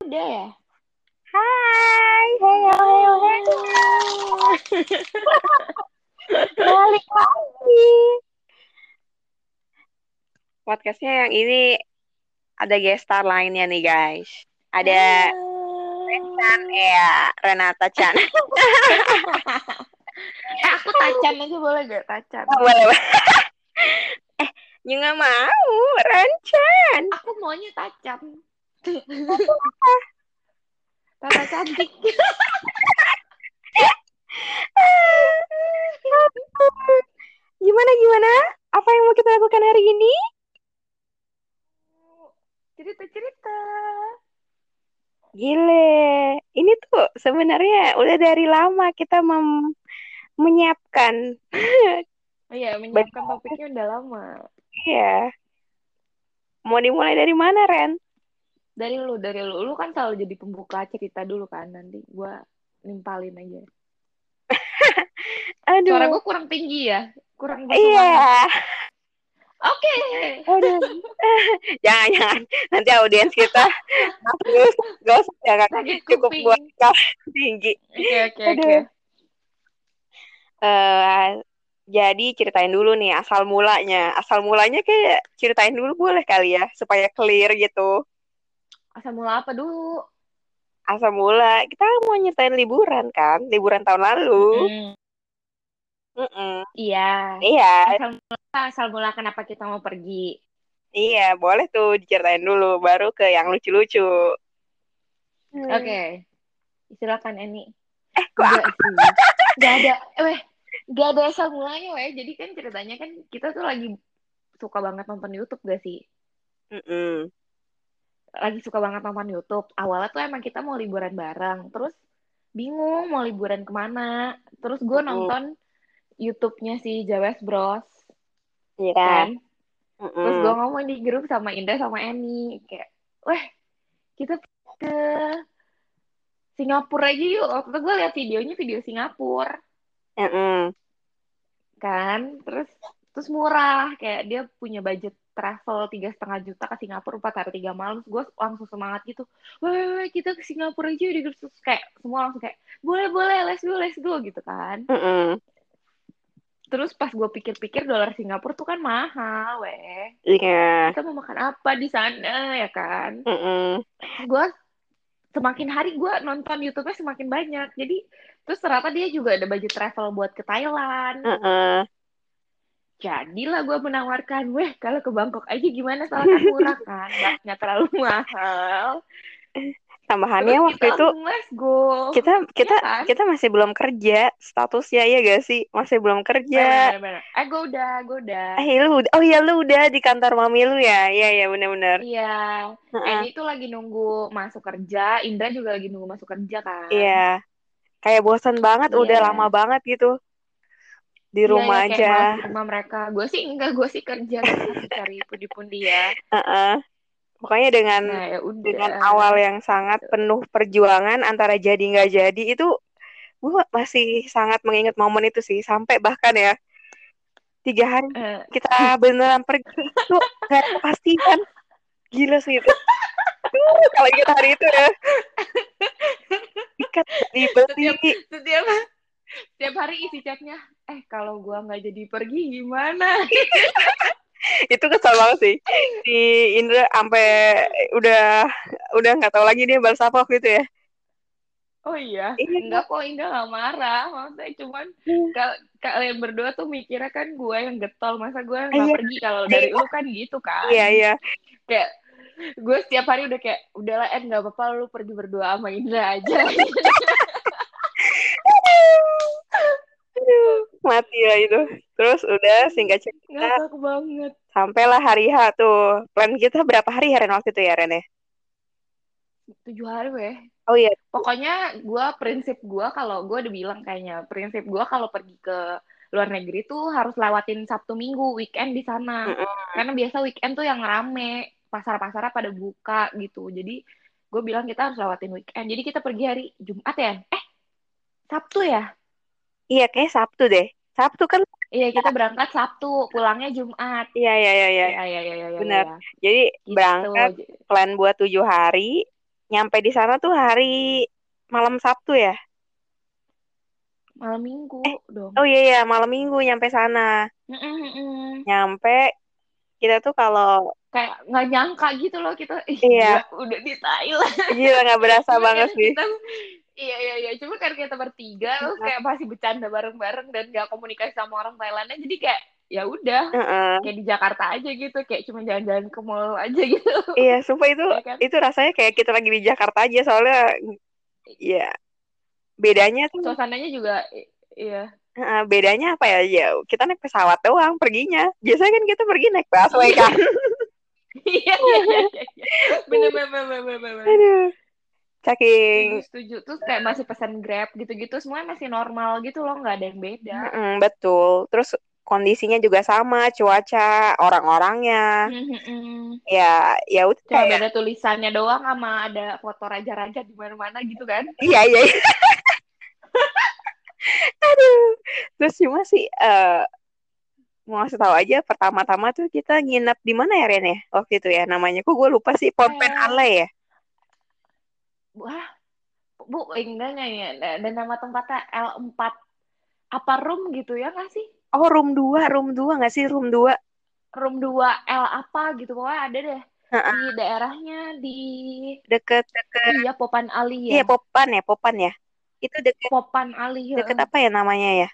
udah ya? Hai, heyo, heyo, heyo. Balik lagi. Podcastnya yang ini ada guest star lainnya nih guys. Ada Chan, ya Renata Chan. eh, aku tacan aja boleh gak tacan? Oh, boleh, boleh. eh, nggak mau, Ranchan. Aku maunya tacan. Tata cantik. gimana gimana? Apa yang mau kita lakukan hari ini? Cerita-cerita. Gile, ini tuh sebenarnya udah dari lama kita mem menyiapkan. Oh iya, menyiapkan topiknya udah lama. Iya. Mau dimulai dari mana, Ren? Dari lu, dari lu. Lu kan selalu jadi pembuka cerita dulu kan. Nanti gua nimpalin aja. Aduh. Suara gua kurang tinggi ya? Kurang Iya. Oke. Aduh. jangan, jangan. Nanti audiens kita bagus. Gak usah, jangan. Sakit Cukup buat kau tinggi. Oke, oke, oke. eh jadi ceritain dulu nih asal mulanya. Asal mulanya kayak ceritain dulu boleh kali ya supaya clear gitu. Asal mula apa dulu? Asal mula kita mau nyeritain liburan kan, liburan tahun lalu. Mm, Mm-mm. Iya. Iya, Asal mula, asal mula kenapa kita mau pergi? iya boleh tuh diceritain dulu, baru ke yang lucu-lucu. Hmm. Oke. Silakan Eni. Eh kok Enggak sih. Gak ada. Weh, gak ada asal mulanya weh. Jadi kan ceritanya kan kita tuh lagi suka banget nonton YouTube gak sih? Mm-mm. Lagi suka banget nonton YouTube. Awalnya tuh emang kita mau liburan bareng. Terus bingung mau liburan ke mana. Terus gue nonton YouTube-nya si Jawes Bros. Iya. Kan? Terus Mm-mm. gue ngomong di grup sama Indah sama Eni. Kayak, weh kita ke Singapura aja yuk. Waktu itu gue liat videonya video Singapura. Mm-mm. kan terus terus murah kayak dia punya budget travel tiga setengah juta ke Singapura empat hari tiga malam gue langsung semangat gitu wah kita ke Singapura aja di terus kayak semua langsung kayak boleh boleh let's go let's go gitu kan Mm-mm. terus pas gue pikir-pikir dolar Singapura tuh kan mahal weh Iya. kita mau makan apa di sana ya kan Mm-mm. gue semakin hari gue nonton YouTube-nya semakin banyak jadi terus ternyata dia juga ada budget travel buat ke Thailand Mm-mm. Jadilah gue menawarkan, weh kalau ke Bangkok aja gimana soalnya kan murah kan, nggak, terlalu mahal. Tambahannya Terus waktu itu go. kita kita Iya kan? kita masih belum kerja statusnya ya gak sih masih belum kerja. Eh gue udah, gue udah. eh lu udah- oh iya lu udah di kantor mami lu ya iya iya benar-benar Iya, Heeh. Eni tuh lagi nunggu masuk kerja, Indra juga lagi nunggu masuk kerja kan. iya kayak bosan banget udah Iya. lama banget gitu di Iya, rumah iya, kayak aja rumah mereka. Gue sih enggak, gue sih kerja terus cari pundi-pundi ya. Heeh. pokoknya dengan Nah ya udah. dengan awal yang sangat penuh perjuangan antara jadi nggak jadi itu gue masih sangat mengingat momen itu sih sampai bahkan ya tiga hari Eh, kita beneran pergi nggak ada kepastian gila sih itu Duh, kalau ingat hari itu ya tiket dibeli setiap setiap hari isi chatnya, eh kalau gua nggak jadi pergi gimana? itu kesel banget sih si Indra sampai udah udah nggak tahu lagi dia balas apa waktu itu ya Oh iya, Iya. enggak kok Indah nggak marah, maksudnya cuman kal- kalian berdua tuh mikirnya kan gue yang getol, masa gue nggak Iya. pergi kalau dari lu kan gitu kan? iya iya Kayak gue setiap hari udah kayak udahlah Ed nggak apa-apa lu pergi berdua sama Indra aja. Aduh, mati ya itu terus udah singkat cerita Ngakak banget. sampailah hari H tuh plan kita berapa hari ya Ren waktu itu ya Ren ya Tujuh hari weh. oh iya Pokoknya gue prinsip gue kalau gue udah bilang kayaknya prinsip gue kalau pergi ke luar negeri tuh harus lewatin Sabtu Minggu weekend di sana. Mm-mm. Karena biasa weekend tuh yang rame, pasar-pasarnya pada buka gitu. Jadi gue bilang kita harus lewatin weekend. Jadi kita pergi hari Jumat ya? Eh, Sabtu ya? Iya kayak Sabtu deh Sabtu kan Iya, kita berangkat Sabtu, pulangnya Jumat. iya iya iya iya Iya, iya, iya, iya. Benar. iya. jadi Gitu. berangkat plan buat tujuh hari nyampe di sana tuh hari malam Sabtu ya malam minggu eh, dong oh iya iya malam minggu nyampe sana mm -mm. nyampe kita tuh kalau kayak nggak nyangka gitu loh kita iya udah di Thailand gila nggak berasa banget sih kita, iya iya iya cuma kan kita bertiga terus kayak masih bercanda bareng-bareng dan gak komunikasi sama orang Thailandnya jadi kayak ya udah uh -uh. kayak di Jakarta aja gitu kayak cuma jalan-jalan ke mall aja gitu iya sumpah itu ya kan? itu rasanya kayak kita lagi di Jakarta aja soalnya ya bedanya tuh suasananya juga iya Uh, bedanya apa ya? Ya kita naik pesawat doang perginya. Biasanya kan kita pergi naik busway kan. Iya iya iya. Bener bener bener bener bener. Aduh. Saking setuju tuh kayak masih pesan Grab gitu-gitu semuanya masih normal gitu loh nggak ada yang beda. Mm -mm, betul. Terus kondisinya juga sama, cuaca, orang-orangnya. ya, ya udah. Cuma beda tulisannya doang sama ada foto raja-raja di mana-mana gitu kan. Iya, iya. iya. Aduh. Terus cuma sih uh, mau ngasih tahu aja pertama-tama tuh kita nginep di mana ya Ren ya waktu itu ya namanya kok gue lupa sih Pompen eh, Ale ya wah bu enggaknya ya dan nama tempatnya L4 apa room gitu ya nggak sih? Oh room 2 room 2 nggak sih? Room 2 room 2 L apa gitu pokoknya ada deh. Uh-uh. di daerahnya di deket deket. Iya Popan Ali ya. Iya Popan ya Popan ya. Itu deket. Popan Ali deket apa ya namanya ya?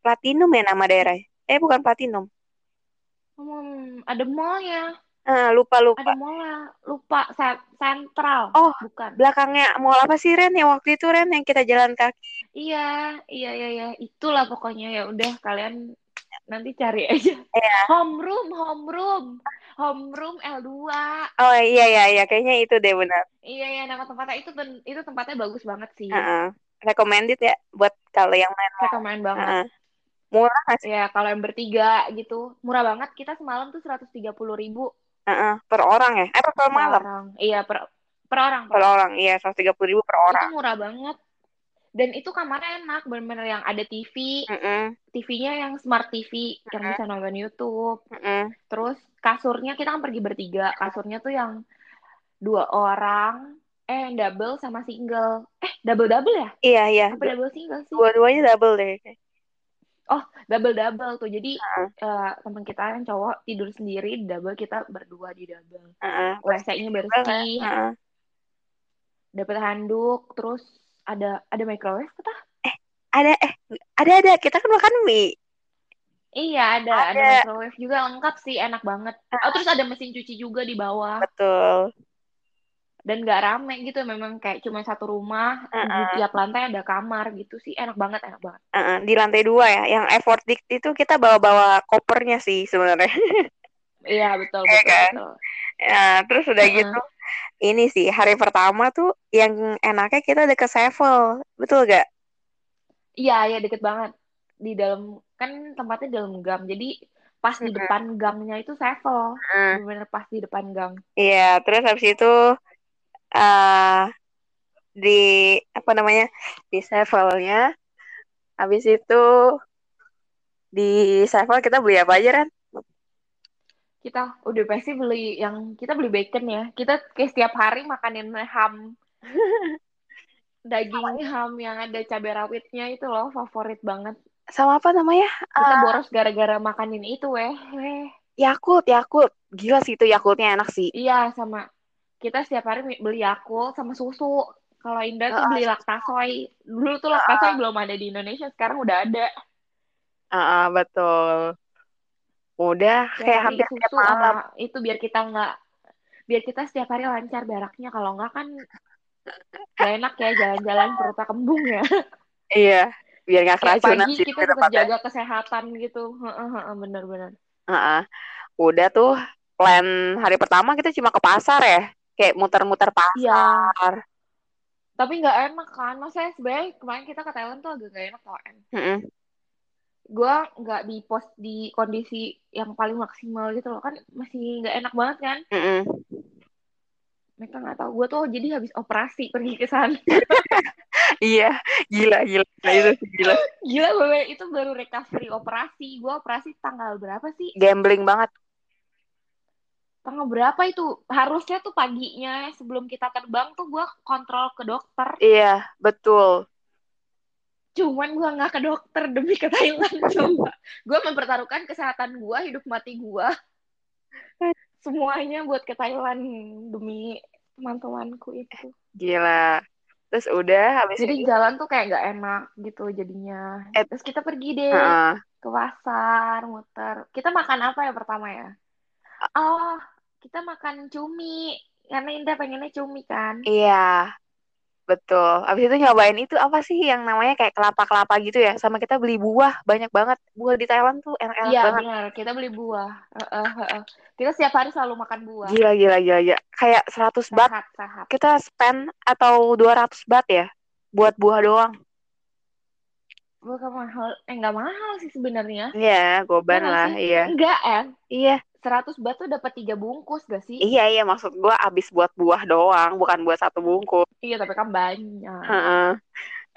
Platinum ya nama daerahnya Eh bukan platinum. Hmm, ada mallnya. Ah, lupa lupa. Ada mallnya, lupa sentral. Oh, bukan. Belakangnya mall apa sih Ren yang waktu itu Ren yang kita jalan kaki? Iya, iya iya iya, itulah pokoknya ya udah kalian nanti cari aja. Iya. Home room, home room. Home room L2. Oh iya iya iya, kayaknya itu deh benar. Iya iya, nama tempatnya itu itu tempatnya bagus banget sih. Uh -uh. Recommended ya buat kalau yang main. Recommend banget. Uh -uh. Murah sih? Ya, kalau yang bertiga gitu. Murah banget. Kita semalam tuh seratus tiga puluh ribu. Uh -uh, per orang ya? Eh, per, per malam? Orang. Iya, per, per orang. Per, per orang, iya. seratus tiga puluh ribu per orang. Itu murah banget. Dan itu kamarnya enak. Bener-bener yang ada TV. Uh -uh. TV-nya yang smart TV. Uh -uh. Yang bisa nonton YouTube. Uh -uh. Terus kasurnya, kita kan pergi bertiga. Kasurnya tuh yang dua orang. Eh, double sama single. Eh, double-double ya? Iya, iya. Apa double single sih? Dua-duanya double deh oh double double tuh. Jadi uh. uh, teman kita yang cowok tidur sendiri double kita berdua di double. Uh, wc-nya bersih. uh. dapat handuk terus ada ada microwave kita eh ada eh ada ada. Kita kan makan mie. Iya ada, ada, ada. microwave juga lengkap sih, enak banget. Oh terus ada mesin cuci juga di bawah. Betul dan gak rame gitu memang kayak cuma satu rumah uh -uh. di tiap lantai ada kamar gitu sih enak banget enak banget uh -uh. di lantai dua ya yang effort dik itu kita bawa bawa kopernya sih sebenarnya iya betul iya betul, kan? betul. Ya, terus udah uh -uh. gitu ini sih hari pertama tuh yang enaknya kita deket Sevel betul gak iya iya deket banget di dalam kan tempatnya dalam gang jadi pas di depan gangnya itu Sevel uh. bener pas di depan gang iya terus habis itu uh, di apa namanya di Sevelnya. Habis itu di Sevel kita beli apa aja kan kita udah pasti beli yang kita beli bacon ya. Kita kayak setiap hari makanin ham daging ham yang ada cabai rawitnya itu loh favorit banget. Sama apa namanya? Kita uh, boros gara-gara makanin itu weh. Yakult Yakult. Gila sih itu Yakultnya enak sih. Iya sama kita setiap hari beli Yakult sama susu. Kalau Indah tuh beli Laktasoy. Dulu tuh Laktasoy belum ada di Indonesia, sekarang udah ada. Ah, uh, betul. Udah ya, kayak hampir susu tiap malam. itu biar kita nggak biar kita setiap hari lancar beraknya kalau nggak kan gak enak ya jalan-jalan perutnya kembung ya. Iya, biar nggak keracunan sih. kita tetap jaga kesehatan gitu. Bener-bener. Uh -uh. Udah tuh plan hari pertama kita cuma ke pasar ya kayak muter-muter iya. pasar. Ya. Tapi nggak enak kan, masa sebenarnya kemarin kita ke Thailand tuh agak gak enak tau kan. Mm -hmm. Gue nggak di pos di kondisi yang paling maksimal gitu loh kan masih nggak enak banget kan. Mm -hmm. Mereka nggak tahu gue tuh jadi habis operasi pergi ke sana. iya, gila gila nah, itu gila. gila gue itu baru recovery operasi. Gue operasi tanggal berapa sih? Gambling banget tanggal berapa itu? Harusnya tuh paginya sebelum kita terbang tuh gue kontrol ke dokter. Iya, betul. cuman gue nggak ke dokter demi ke Thailand coba. Gue mempertaruhkan kesehatan gue hidup mati gue semuanya buat ke Thailand demi teman-temanku itu. Gila. Terus udah habis jadi itu jalan tuh kayak nggak enak gitu jadinya. Eh. terus kita pergi deh Heeh. ke pasar muter. Kita makan apa ya pertama ya? Oh kita makan cumi karena Indah pengennya cumi kan Iya, betul. Habis itu nyobain itu apa sih yang namanya kayak kelapa-kelapa gitu ya? Sama kita beli buah, banyak banget. Buah di Thailand tuh enak-enak iya banget. benar kita beli buah Heeh, heeh. kita setiap hari selalu makan buah Gila, gila, gila, gila. Kayak 100 baht sehat sehat kita spend atau 200 baht ya buat buah doang. Bukan mahal eh nggak mahal sih sebenarnya Iya, goban nggak lah, sih? iya. enggak eh Iya, 100 baht tuh dapat tiga bungkus gak sih iya, iya. Maksud gua abis buat buah doang, bukan buat satu bungkus. iya tapi kan banyak Heeh.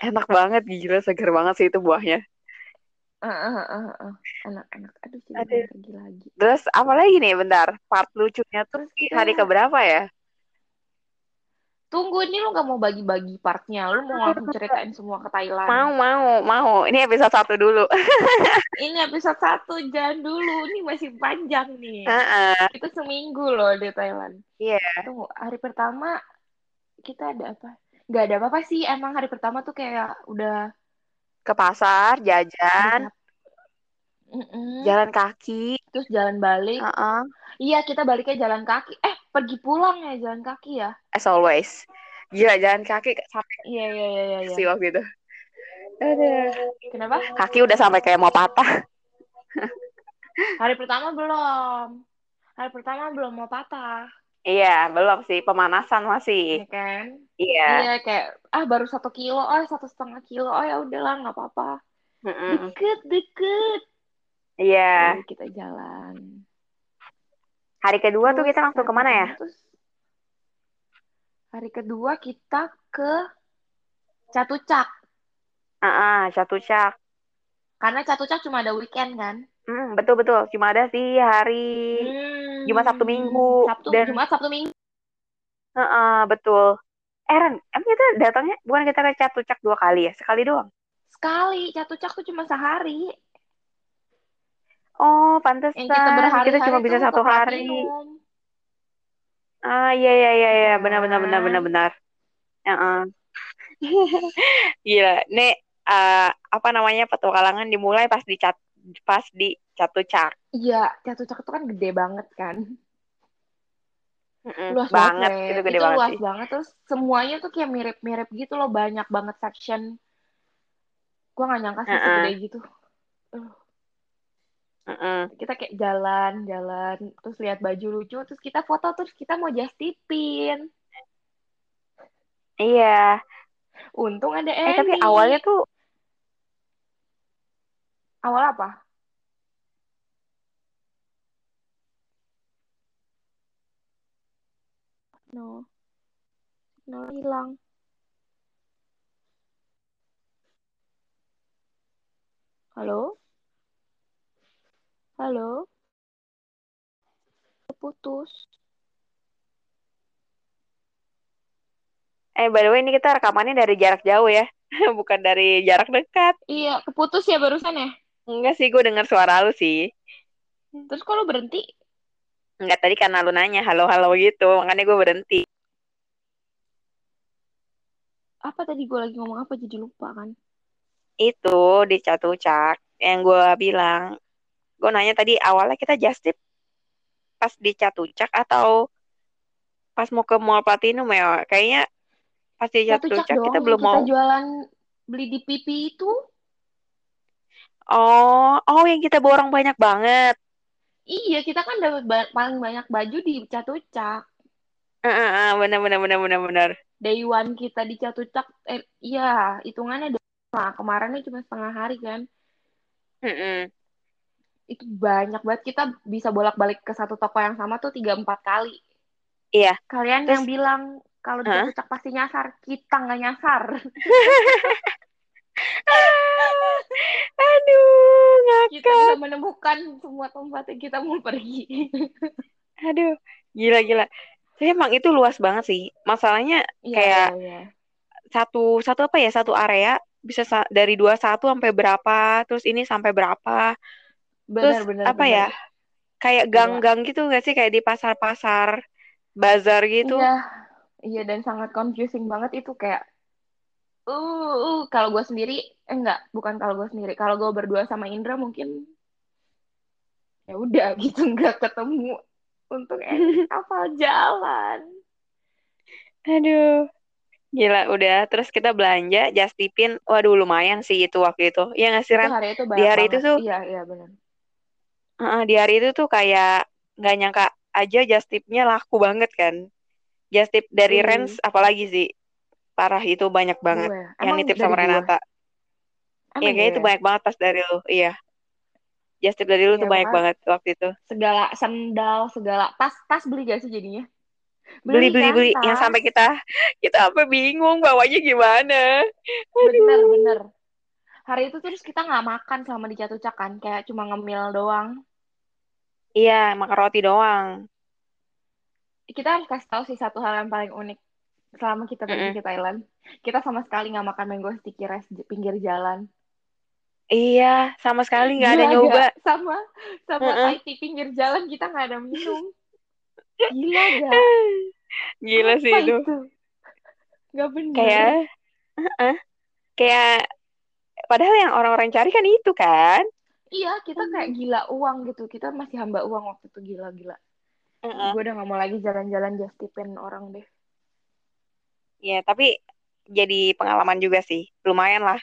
Enak banget, gila, seger banget sih itu buahnya. Heeh, heeh, heeh. enak enak aduh pengen pergi lagi Terus apa lagi nih, bentar. Part lucunya tuh Terus hari keberapa ya? Tunggu, ini lu gak mau bagi-bagi partnya. Lu mau langsung ceritain semua ke Thailand. Mau, mau, mau. Ini episode satu dulu. Ini episode satu, jangan dulu. Ini masih panjang nih. Heeh. Kita seminggu loh di Thailand. Iya. Tunggu, hari pertama kita ada apa? Gak ada apa-apa sih. Emang hari pertama tuh kayak udah... Ke pasar, jajan, Mm-mm. jalan kaki. Terus jalan balik. Heeh. Iya, kita baliknya jalan kaki. Eh, pergi pulang ya jalan kaki ya? As always. Gila, jalan kaki sampai Iya, iya, iya, iya. iya. sih waktu itu. Aduh. Kenapa? Kaki udah sampai kayak mau patah. Hari pertama belum. Hari pertama belum mau patah. Iya, belum sih. Pemanasan masih. Ya kan? Iya. Iya kayak ah baru satu kilo, oh satu setengah kilo, oh ya udahlah nggak apa-apa. Mm-mm. Deket deket. Iya. Kita jalan. Hari kedua tuh Terus kita langsung ke mana ya? terus hari kedua kita ke Catucak Ah, Catucak. karena Catucak cuma ada weekend kan. Hmm, betul betul. Cuma ada sih hari Hmm. Jumat, Sabtu, Minggu. Sabtu, Dan- Jumat, Sabtu, Minggu. Heeh, betul. Eren, emang kita datangnya bukan kita ke Catucak dua kali ya? Sekali doang. Sekali Catucak tuh cuma sehari. Oh, pantesan. Yang kita berhari-hari Kita cuma bisa satu hari. Platinum. Ah, iya iya iya iya, Iya benar benar benar kan? benar benar. Heeh. Gila, nih eh, apa namanya petualangan dimulai pas di cat pas di Catucak. Iya, Catucak itu kan gede banget kan. Mm-mm, luas banget, banget, itu Weh. gede itu banget luas sih. banget terus semuanya tuh kayak mirip-mirip gitu loh banyak banget section gua nggak nyangka sih Heeh. segede gitu Mm-mm. kita kayak jalan-jalan terus lihat baju lucu terus kita foto terus kita mau just tipin. Iya. untung ada Eh tapi Eni awalnya tuh awal apa? No. No hilang. Halo halo putus eh by the way ini kita rekamannya dari jarak jauh ya. Bukan dari jarak dekat. iya keputus ya barusan ya Enggak sih, gue dengar suara lu sih. terus kalau berhenti Enggak tadi karena lu nanya halo-halo gitu, makanya gue berhenti. apa tadi gue lagi ngomong apa jadi lupa kan Itu di Catucak yang gue bilang. Gue nanya tadi awalnya kita just tip pas di Catucak atau pas mau ke Mall Platinum ya? Kayaknya pas di Catucak Catucak kita belum kita mau. jualan beli di pipi itu Oh, oh yang kita borong banyak banget. iya kita kan dapat ba- paling banyak baju di Catucak Eh, eh, eh, benar benar benar benar benar. day one kita di Catucak eh iya hitungannya lah kemarinnya cuma setengah hari kan Mm-mm. Itu banyak banget kita bisa bolak-balik ke satu toko yang sama tuh tiga empat kali Iya. kalian Terus- yang bilang kalau di Hah? Catucak pasti nyasar kita nggak nyasar Aduh, kita ngakak. bisa menemukan semua tempat yang kita mau pergi Aduh, gila-gila. Tapi emang itu luas banget sih. Masalahnya Iya, kayak iya, iya. satu satu apa ya satu area bisa sa- dari dua satu sampai berapa, terus ini sampai berapa, terus Bener, bener, apa ya bener. kayak Gila. gang-gang gitu gak sih kayak di pasar-pasar bazar gitu. Iya, iya dan sangat confusing banget itu kayak uh, uh kalau gue sendiri eh, enggak, bukan kalau gue sendiri. Kalau gue berdua sama Indra mungkin ya udah gitu nggak ketemu untuk hafal jalan. Aduh, gila udah. Terus kita belanja just tipin. Waduh, lumayan sih itu waktu itu. Iya nggak sih Itu Ran? hari itu Di hari itu banget. tuh, Iya, iya benar. Uh, di hari itu tuh kayak nggak nyangka aja just tipnya laku banget kan. Just tip dari Rens Wih, apalagi sih parah itu banyak banget gue. yang nitip sama? Renata. Ya Emang kayaknya iya itu ya? banyak banget pas dari lu. Iya, just tip dari lu Ya tuh banyak pokoknya banget waktu itu. segala sendal, segala tas, tas beli gak sih jadinya? Beli Beli beli kan beli yang sampai kita kita apa bingung bawanya gimana. Bener, Aduh. bener. Hari itu terus kita nggak makan selama di Catucak kan, kayak cuma ngemil doang. Iya, makan roti doang. Kita harus kasih tahu sih satu hal yang paling unik selama kita pergi Mm-mm. ke Thailand. Kita sama sekali nggak makan mango sticky rice di pinggir jalan. Iya, sama sekali nggak ada nyoba. gak? Sama sama tea pinggir jalan kita nggak ada minum. Gila gak? Gila sih itu. itu? Gak bener. Kayak, heeh. kayak, padahal yang orang-orang cari kan itu kan. Iya, kita kayak gila uang gitu. Kita masih hamba uang waktu itu gila-gila. Heeh. Gue udah gak mau lagi jalan-jalan just tipin orang deh. Ya, tapi jadi pengalaman juga sih. Lumayan lah.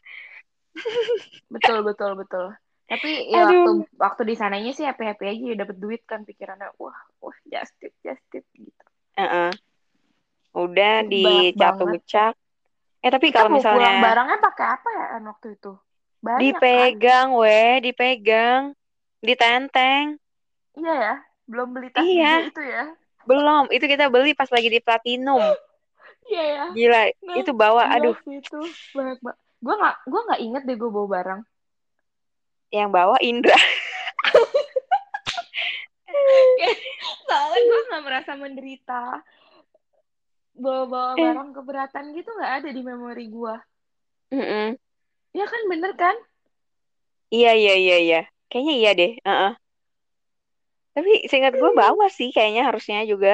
Betul, betul, betul. Tapi ya waktu Aduh. waktu di sananya sih happy-happy aja ya dapet duit kan pikirannya. Wah, wah just tip, just tip gitu. Heeh. Udah Itu di. Catucak. Eh, tapi kalau mau pulang misalnya barangnya pakai apa ya waktu itu? Banyak kan? dipegang, weh, dipegang, ditenteng. Iya ya, belum beli tas Iya, itu ya. belum. Itu kita beli pas lagi di Platinum. Iya ya. Gila, Nah, itu bawa, gila aduh, itu banyak banget. Gue nggak, gue nggak inget deh gue bawa barang. yang bawa Indra. Soalnya gue nggak merasa menderita. Bawa-bawa Eh. barang keberatan gitu nggak ada di memori gue. Mm-mm. Ya kan bener kan? Iya, iya, iya, iya. Kayaknya iya deh. Heeh. Tapi seingat gue bawa sih kayaknya harusnya juga.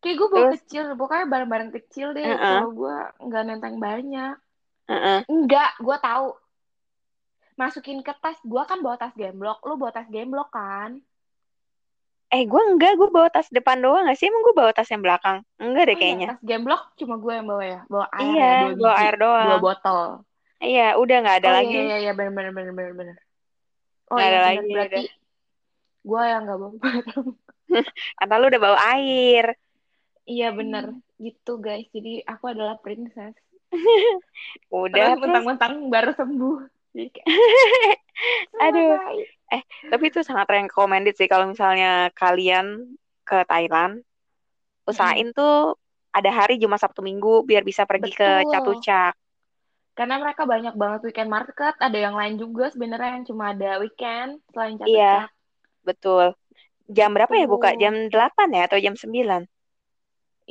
Kayak gue bawa Terus, kecil, pokoknya barang-barang kecil deh. heeh, Kalau gue nggak nenteng banyak. heeh. Enggak, gue tahu. Masukin ke tas, gue kan bawa tas gemblok. Lu bawa tas gemblok kan? Eh, gue enggak, gue bawa tas depan doang gak sih? Emang gue bawa tas yang belakang? Enggak deh Oh iya, kayaknya. tas gemblok cuma gue yang bawa ya. Bawa air Iya, ya, dua bawa air Dua doang. botol. Iya, udah nggak ada Oh iya, lagi. iya, iya, bener, bener, bener, bener, bener. Oh Nggak iya, ada bener. lagi, Berarti udah. gue yang nggak bawa. Kata lu udah bawa air. Iya, bener. Gitu, guys. Jadi aku adalah princess. Udah, Terus mentang-mentang baru sembuh. Aduh. Eh, tapi itu sangat recommended sih kalau misalnya kalian ke Thailand, usahain tuh ada hari Jumat Sabtu Minggu biar bisa pergi ke Betul. Karena mereka banyak banget weekend market. Ada yang lain juga sebenarnya yang cuma ada weekend selain Iya, Chatuchak. betul. Jam berapa ya buka? Jam 8 ya atau jam 9?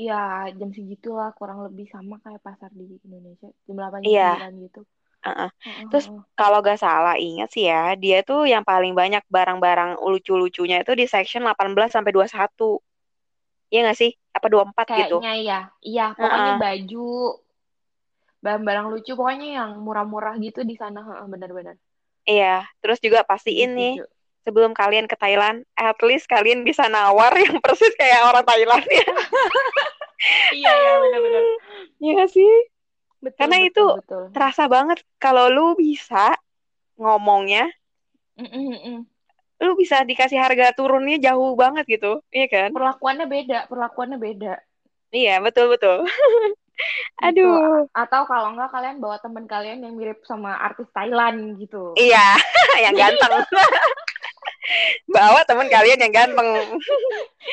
Iya, jam segitulah kurang lebih sama kayak pasar di Indonesia. Jam 8 jam Iya, 9 gitu. Heeh, Terus kalau gak salah ingat sih ya, dia tuh yang paling banyak barang-barang lucu-lucunya itu di section 18 sampai 21. Iya gak sih? Apa 24 gitu? Kayaknya ya. Iya, pokoknya Heeh. baju, barang-barang lucu, pokoknya yang murah-murah gitu di sana. Heeh, benar-benar. Iya, terus juga pastiin nih setuju. sebelum kalian ke Thailand, at least kalian bisa nawar yang persis kayak orang Thailand ya. Iya, iya, benar-benar. Iya sih? Betul, Karena itu betul, betul. terasa banget kalau lu bisa ngomongnya, Mm-mm, mm-mm. lu bisa dikasih harga turunnya jauh banget gitu. Iya kan? Perlakuannya beda, perlakuannya beda. Iya, betul-betul. Gitu. Aduh. Atau kalau enggak kalian bawa teman kalian yang mirip sama artis Thailand gitu. Iya, yang ganteng. Bawa teman kalian yang ganteng.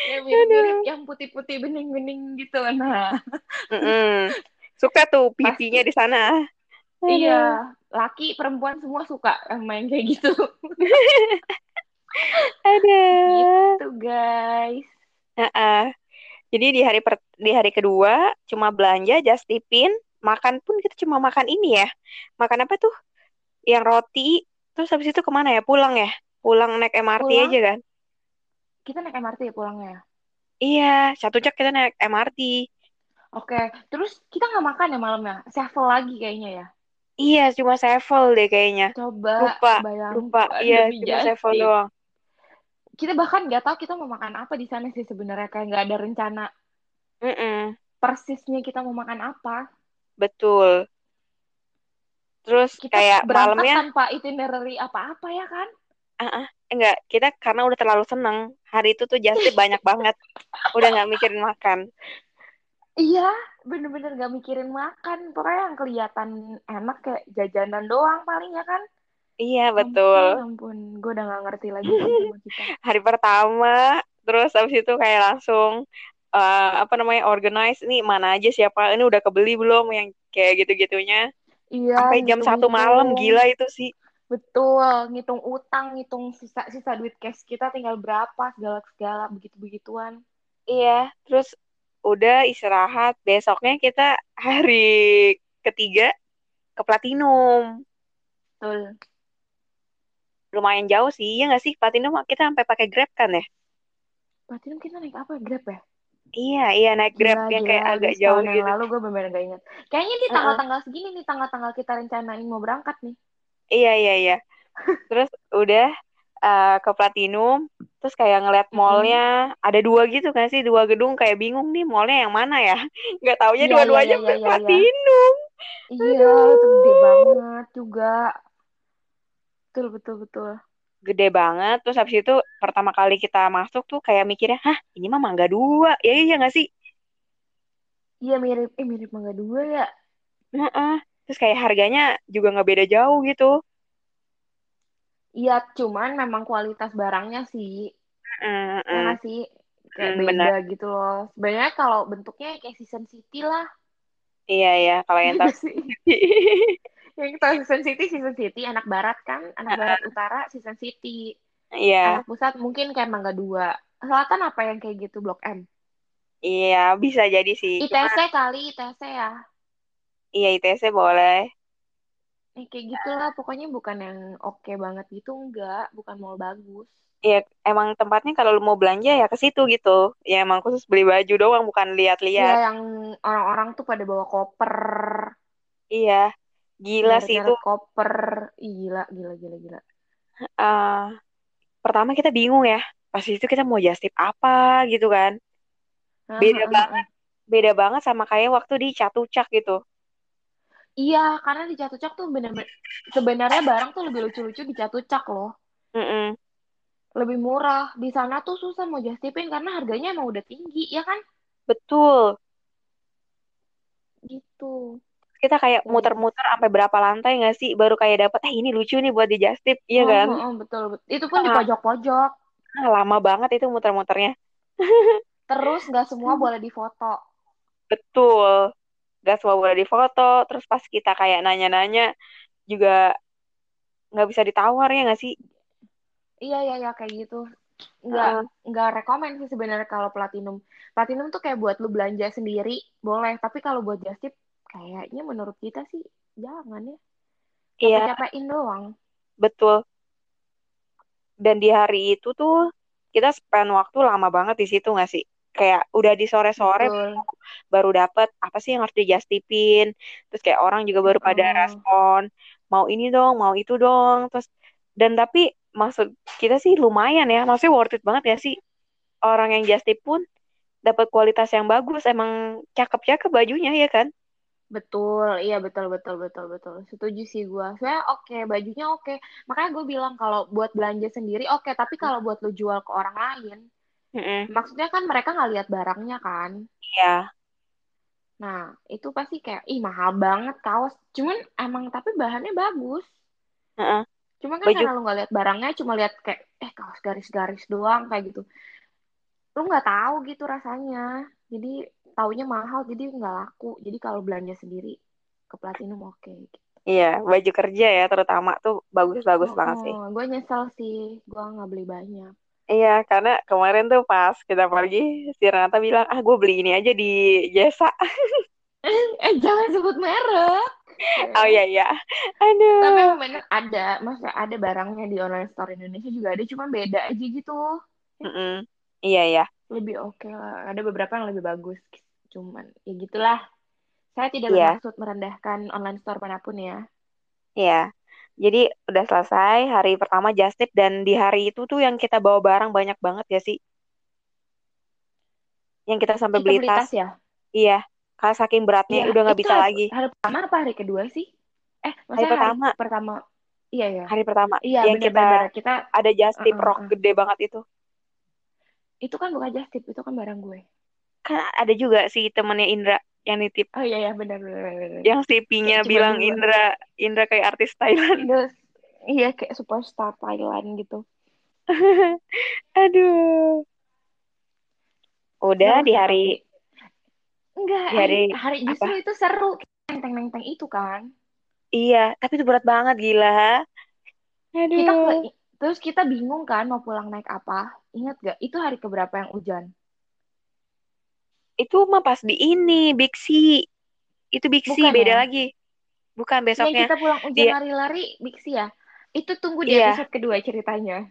Yang mirip-mirip, yang putih-putih bening-bening gitu. Nah, Mm-mm. Suka tuh pipinya di sana. Iya, laki perempuan semua suka main kayak gitu. Aduh. Gitu guys. Heeh. Jadi di hari per, di hari kedua cuma belanja just tipin, makan pun kita cuma makan ini ya. Makan apa tuh? Yang roti, terus habis itu ke mana ya? Pulang ya? Pulang naik MRT aja Pulang, kan? kita naik MRT ya pulangnya. ya? Iya, satu cek kita naik MRT. Oke, terus kita nggak makan ya malamnya? Sevel lagi kayaknya ya. Iya, cuma sevel deh kayaknya. Coba Lupa, lupa. bayangkan Iya, cuma sevel doang. Kita bahkan nggak tahu kita mau makan apa di sana sih sebenarnya kayak nggak ada rencana Mm-mm, persisnya kita mau makan apa. betul. Terus Kita kayak malamnya, tanpa itinerary apa-apa ya kan? ah, ah, enggak, kita karena udah terlalu seneng. Hari itu tuh tip banyak banget. Udah nggak mikirin makan. Iya, bener-bener gak mikirin makan. Pokoknya yang kelihatan enak kayak jajanan doang paling ya kan? Iya, Ampun, betul. ampun. Gue udah gak ngerti lagi sih sama kita. Hari pertama, terus habis itu kayak langsung eh, apa namanya organize nih mana aja siapa ini udah kebeli belum yang kayak gitu-gitunya. Iya, Sampai jam satu malam gila itu sih. Betul, ngitung utang, ngitung sisa-sisa duit cash kita tinggal berapa, segala-segala, begitu-begituan. Iya, terus udah istirahat. Besoknya kita hari ketiga ke Platinum. Betul. Lumayan jauh sih, ya nggak sih? Platinum kita sampai pakai Grab kan ya? Platinum kita naik apa? Grab ya? Iya, iya naik Grab Gila, yang gila. kayak agak jauh yang gitu. lalu gue bener-bener gak inget. Kayaknya di tanggal-tanggal segini nih, tanggal-tanggal kita rencanain mau berangkat nih. Iya, iya, iya. Terus udah eh, ke Platinum, terus kayak ngeliat mallnya ada dua gitu kan sih, dua gedung kayak bingung nih mallnya yang mana ya? Nggak taunya Iya, iya, dua-duanya iya, iya, iya. Platinum. Iya, itu gede banget juga. Betul, betul, betul. Gede banget. Terus habis itu pertama kali kita masuk tuh kayak mikirnya, hah ini mah Mangga Dua. Ya iya nggak sih? Iya, mirip, eh mirip Mangga Dua ya. Heeh. Terus kayak harganya juga nggak beda jauh gitu. Iya, cuman memang kualitas barangnya sih, Heeh, ya nggak sih? Kayak Hmm, beda benar. gitu loh. Sebenarnya kalau bentuknya kayak Season City lah. Iya, iya. Kalau yang Iya tas? Yang tahu Season City, Season City. Anak barat kan, anak barat utara, Season City. Iya, Anak pusat mungkin kayak Mangga Dua. Selatan apa yang kayak gitu, Blok M? iya bisa jadi sih. Cuma ITC kali, ITC ya. iya ITC boleh. Eh, kayak gitulah, pokoknya bukan yang oke banget gitu, enggak. Bukan mall bagus. Iya, emang tempatnya kalau lu mau belanja ya ke situ gitu. Ya emang khusus beli baju doang, bukan Iya, lihat-lihat. yang orang-orang tuh pada bawa koper. Iya, gila sih itu. Koper. Ih, gila, gila, gila, gila. eh, pertama kita bingung ya. Pas itu kita mau just tip apa gitu kan. Beda banget, beda banget sama kayak waktu di Catucak gitu. Iya, karena di Catucak tuh bener-bener sebenarnya barang tuh lebih lucu-lucu di Catucak loh. Mm-mm, Lebih murah. Di sana tuh susah mau just tipin karena harganya emang udah tinggi, ya kan? betul. Gitu. Kita kayak Kayak muter-muter sampai berapa lantai nggak sih baru kayak dapet eh ini lucu nih buat di just tip, iya Oh, kan? oh, betul, betul. Itu pun di Ah, pojok-pojok. ah, lama banget itu muter-muternya. Terus nggak semua boleh difoto. Betul. Gak semua boleh difoto. Terus pas kita kayak nanya-nanya juga nggak bisa ditawar ya nggak sih? Iya, iya, iya, kayak gitu. Nggak, Heeh. nggak rekomen sih sebenarnya kalau platinum. Platinum tuh kayak buat lu belanja sendiri, boleh. Tapi kalau buat just tip, kayaknya menurut kita sih jangan ya. Iya, Capek-capekin doang. betul. Dan di hari itu tuh kita spend waktu lama banget di situ nggak sih? Kayak udah di sore-sore Betul. baru dapet apa sih yang harus dijustipin. Terus kayak orang juga baru pada Heeh. respon, mau ini dong, mau itu dong. Terus dan tapi maksud kita sih lumayan ya, maksudnya worth it banget ya sih. Orang yang justip pun dapat kualitas yang bagus, emang cakep-cakep bajunya ya kan? Betul, iya betul betul betul betul. Setuju sih gue. Saya oke, bajunya oke. Makanya gue bilang kalau buat belanja sendiri oke, tapi kalau buat lu jual ke orang lain, Mm-mm. maksudnya kan mereka nggak lihat barangnya kan. Iya, Nah, itu pasti kayak ih mahal banget kaos. Cuman emang tapi bahannya bagus. Heeh. Cuman kan Baju karena lu nggak lihat barangnya, cuma lihat kayak eh kaos garis-garis doang kayak gitu. Lu nggak tahu gitu rasanya. Jadi taunya mahal, jadi nggak laku. Jadi kalau belanja sendiri ke Platinum oke. gitu. Iya, baju kerja ya terutama tuh bagus-bagus Oh, banget sih. gue nyesel sih, gue nggak beli banyak. Iya, karena kemarin tuh pas kita pergi, si Renata bilang, ah gue beli ini aja di jasa. eh jangan sebut merek. Oh iya iya. Aduh. Tapi bener ada, masa ada barangnya di online store Indonesia juga ada, cuma beda aja gitu. Mm-mm. Iya iya. Lebih oke lah. Ada beberapa yang lebih bagus. Cuman ya gitulah. Saya tidak Iya. bermaksud merendahkan online store mana pun ya. Iya. Jadi udah selesai hari pertama just tip dan di hari itu tuh yang kita bawa barang banyak banget ya sih. Yang kita sampai beli beli tas. tas ya? Iya. Kalau saking beratnya Iya, udah nggak itu bisa hari, lagi. hari pertama apa hari kedua sih? Eh, Hari maksudnya hari pertama. pertama. Iya ya. Hari pertama. Iya yang kita benar-benar kita ada just tip rock uh. gede banget itu. itu kan bukan just tip, itu kan barang gue. Kan ada juga si temennya Indra yang nitip. Oh iya ya benar benar. Yang CP-nya Kayak cuma bilang dua. Indra, Indra kayak artis Thailand. Iya kayak superstar Thailand gitu. Aduh. Udah di apa hari? Enggak, di hari, hari justru itu seru. Nenteng-nenteng itu kan. iya, tapi itu berat banget gila. Aduh. Kita terus kita bingung kan mau pulang naik apa. Ingat gak? Itu hari keberapa yang hujan? Itu mah pas di ini Big C. Itu Big C Bukan beda ya? lagi. Bukan Yang besoknya. kita pulang Dia lari-lari, Bixi ya? Itu tunggu di iya, episode kedua ceritanya.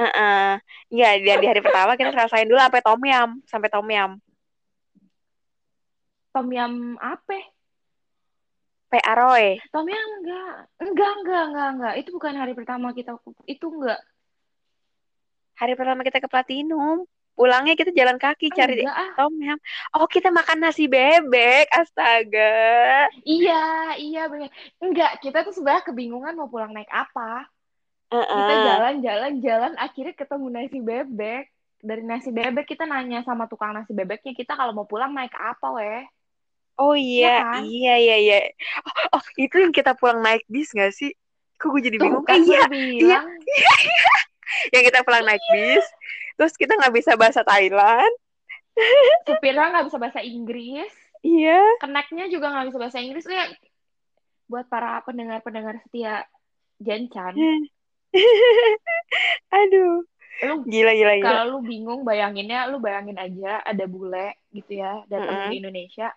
heeh. Iya, di, di hari pertama kita selesain dulu sampai tom yum, sampai tom yum. Tom Yam apa? P Aroy. Tom Yam enggak. Enggak, enggak, enggak, enggak. Itu bukan hari pertama kita. Itu enggak. Hari pertama kita ke Platinum. Pulangnya kita jalan kaki cari Enggak ah. tom yum. Oh, kita makan nasi bebek. Astaga. Iya, iya benar. Enggak, kita tuh sebenarnya kebingungan mau pulang naik apa. Kita Heeh. jalan-jalan jalan akhirnya ketemu nasi bebek. Dari nasi bebek kita nanya sama tukang nasi bebeknya kita kalau mau pulang naik apa weh? Oh Ya iya, kan? iya, iya, iya. Oh, oh, itu yang kita pulang naik bis gak sih? Kok gue jadi Tuh bingung? kan Eh, gue iya, udah iya. bilang. Yang kita pulang naik bis. Terus kita nggak bisa bahasa Thailand. Supirnya nggak bisa bahasa Inggris. Iya. Keneknya juga nggak bisa bahasa Inggris. Ya, buat para pendengar-pendengar setia Jancan. Aduh. Lu Gila, gila, gila. kalau lu bingung bayanginnya, lu bayangin aja ada bule gitu ya datang Mm-mm. ke Indonesia.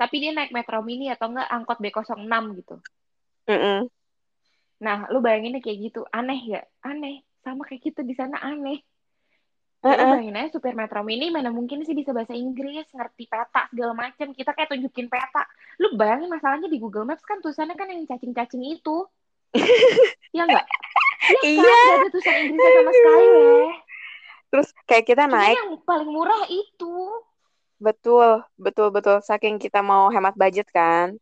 Tapi dia naik Metro Mini atau enggak angkot B06 gitu. Mm-mm. Nah, lu bayanginnya kayak gitu. Aneh ya? Aneh. Sama kayak kita di sana aneh. Ya, Heeh. bayangin aja supir Metro Mini mana mungkin sih bisa bahasa Inggris, ngerti peta segala macam. Kita kayak tunjukin peta. Lu bayangin masalahnya di Google Maps kan tulisannya kan yang cacing-cacing itu. Ya enggak? Iya kan? Iya. Gak ada tulisan Inggrisnya sama sekali, weh. Terus kayak kita Cuman naik, yang paling murah itu. betul, betul, betul. Saking kita mau hemat budget kan.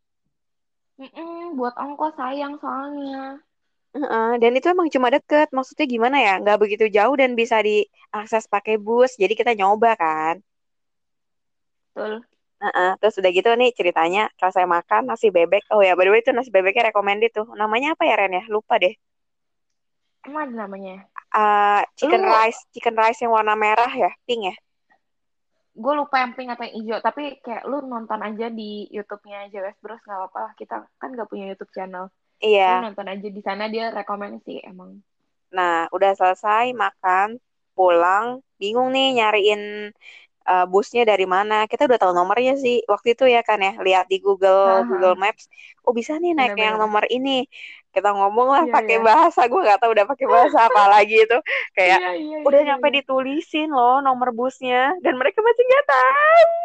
Mm-mm, buat ongkos sayang soalnya. Heeh, Dan itu emang cuma deket. Maksudnya gimana ya? Nggak begitu jauh dan bisa diakses pakai bus. Jadi kita nyoba kan. Betul. Heeh, Terus udah gitu nih ceritanya. Kalau saya makan nasi bebek. Oh ya, by the way itu nasi bebeknya recommended tuh. Namanya apa ya Ren ya? Lupa deh. Emang ada namanya? Eh, chicken Lu- rice, chicken rice yang warna merah ya, pink ya. Gue lupa yang pink atau yang hijau. Tapi kayak lu nonton aja di YouTube-nya JWS Bros. Gak apa-apa lah. Kita kan gak punya YouTube channel. Lu Iya. nonton aja di sana dia rekomend sih emang. Nah, udah selesai makan, pulang, bingung nih nyariin eh, busnya dari mana. Kita udah tahu nomornya sih waktu itu ya kan ya, lihat di Google Haha. Google Maps. Oh bisa nih naik yang Bener-bener. nomor ini. Kita ngomong lah Iya, pakai iya. bahasa, gue nggak tahu udah pakai bahasa apa lagi itu. Kayak Iya, iya, udah iya, nyampe iya. ditulisin loh nomor busnya dan mereka masih nggak tahu.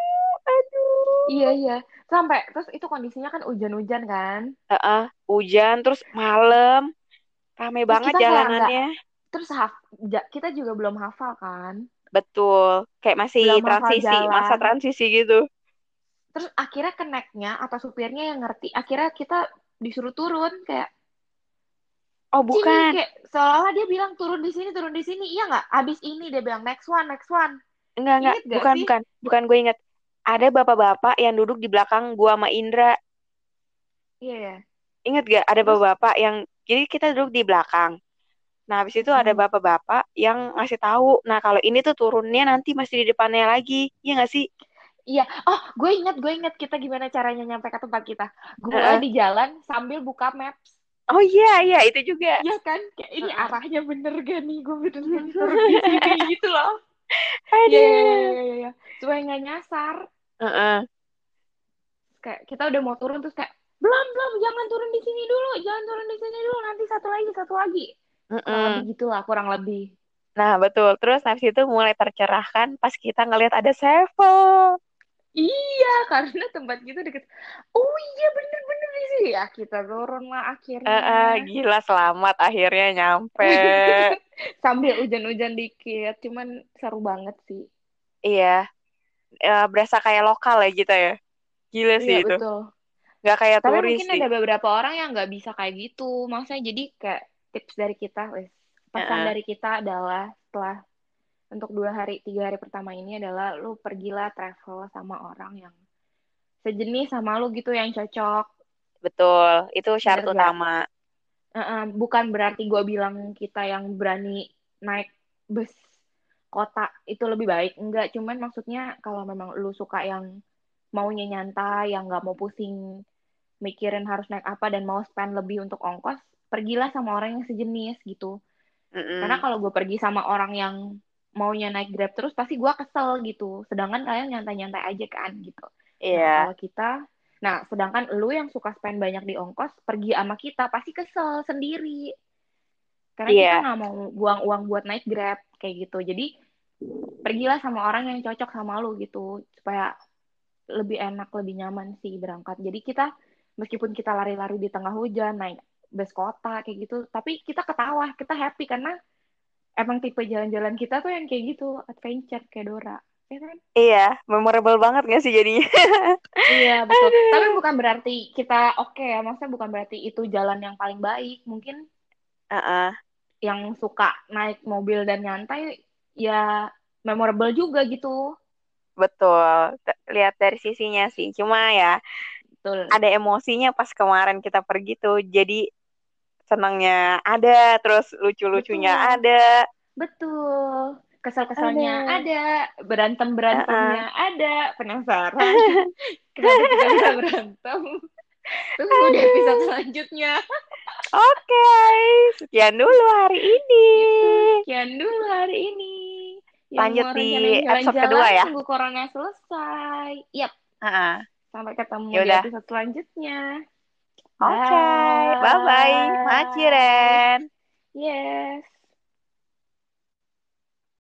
Aduh. Iya, iya. Sampai, terus itu kondisinya kan hujan-hujan kan. Heeh, hujan terus malam, rame Terus banget jalanannya. terus haf, kita juga belum hafal kan. Betul, kayak masih Belum transisi, masa transisi gitu. Terus akhirnya keneknya atau supirnya yang ngerti. Akhirnya kita disuruh turun kayak Oh sini bukan, kayak seolah-olah dia bilang turun di sini, turun di sini. Iya nggak? Abis ini dia bilang next one, next one. enggak enggak, bukan sih? bukan, bukan gue inget. Ada bapak-bapak yang duduk di belakang gua sama Indra. Iya, ya. Ingat gak? Ada bapak-bapak yang, jadi kita duduk di belakang. Nah, habis itu ada hmm, bapak-bapak yang ngasih tahu. Nah, kalau ini tuh turunnya nanti masih di depannya lagi. Iya nggak sih? iya. Oh, gue inget, gue inget kita gimana caranya nyampe ke tempat kita. Gue Heeh. di jalan sambil buka maps. Oh iya, iya itu juga. ya kan kayak ini Mm-mm. arahnya bener gak nih gue di sini gitu loh Aduh. Iya, iya, iya, iya, iya. supaya nggak nyasar Heeh. kayak kita udah mau turun terus kayak belum belum jangan turun di sini dulu jangan turun di sini dulu nanti satu lagi satu lagi kurang Mm-mm. lebih gitulah kurang lebih Nah, betul. Terus habis itu mulai tercerahkan pas kita ngelihat ada Sevel. iya karena tempat kita deket oh iya bener-bener di sini ya kita turun lah akhirnya Eh, eh, gila selamat akhirnya nyampe. sambil hujan-hujan dikit cuman seru banget sih iya. Eh, berasa kayak lokal ya gitu ya. Gila sih iya itu. betul Nggak kayak tapi turis mungkin sih. ada beberapa orang yang nggak bisa kayak gitu maksudnya jadi kayak tips dari kita wes pesan Heeh. dari kita adalah setelah untuk dua hari tiga hari pertama ini adalah lu pergilah travel sama orang yang sejenis sama lu gitu yang cocok Betul. Itu syarat Bener utama. Eh, bukan berarti gue bilang kita yang berani naik bus kota itu lebih baik enggak cuman maksudnya kalau memang lu suka yang maunya nyantai yang nggak mau pusing mikirin harus naik apa dan mau spend lebih untuk ongkos pergilah sama orang yang sejenis gitu Mm-mm. karena kalau gue pergi sama orang yang maunya naik grab terus pasti gue kesel gitu sedangkan kalian nyantai-nyantai aja kan gitu Nah, Iya. kalau kita, nah sedangkan lu yang suka spend banyak di ongkos, pergi sama kita pasti kesel sendiri. Karena kita Iya. nggak mau buang uang buat naik Grab kayak gitu. Jadi pergilah sama orang yang cocok sama lu gitu supaya lebih enak, lebih nyaman sih berangkat. Jadi kita meskipun kita lari-lari di tengah hujan, naik bus kota kayak gitu, tapi kita ketawa, kita happy karena emang tipe jalan-jalan kita tuh yang kayak gitu, adventure kayak Dora. Ya kan? Iya. Memorable banget gak sih jadinya? Iya betul. Tapi bukan berarti kita oke ya, maksudnya bukan berarti itu jalan yang paling baik. Mungkin Heeh. yang suka naik mobil dan nyantai ya memorable juga gitu. Betul. Lihat dari sisinya sih. Cuma ya Betul. ada emosinya pas kemarin kita pergi tuh. Jadi senangnya ada, terus lucu-lucunya Betul. ada. Betul. Kesel-keselnya Ada. ada, berantem-berantemnya ada. Penasaran? Kenapa kita bisa berantem? Tunggu di episode selanjutnya. Oke, sekian dulu hari ini. Sekian dulu hari ini. Yang Lanjut di episode kedua ya. Tunggu corona selesai. Yap. Heeh. Sampai ketemu di Yaudah. episode selanjutnya. Oke, bye bye. Maci Ren. Yes.